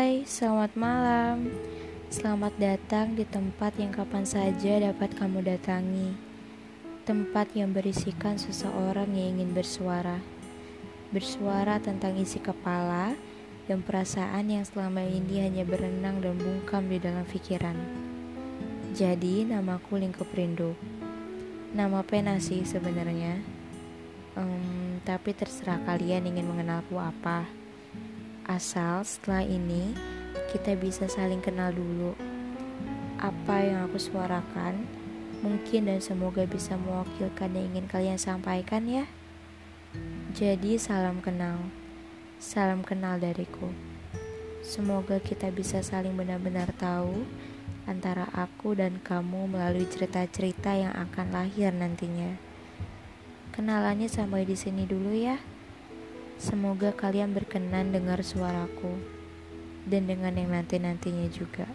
Hai, selamat malam. Selamat datang di tempat yang kapan saja dapat kamu datangi. Tempat yang berisikan seseorang yang ingin bersuara. Bersuara tentang isi kepala dan perasaan yang selama ini hanya berenang dan bungkam di dalam pikiran. Jadi, namaku Lingkup Rindu. Nama pena sih sebenarnya. Um, tapi terserah kalian ingin mengenalku apa. Asal setelah ini kita bisa saling kenal dulu. Apa yang aku suarakan mungkin dan semoga bisa mewakilkan yang ingin kalian sampaikan ya. Jadi salam kenal. Salam kenal dariku. Semoga kita bisa saling benar-benar tahu antara aku dan kamu melalui cerita-cerita yang akan lahir nantinya. Kenalannya sampai di sini dulu ya. Semoga kalian berkenan dengar suaraku dan dengan yang nanti-nantinya juga.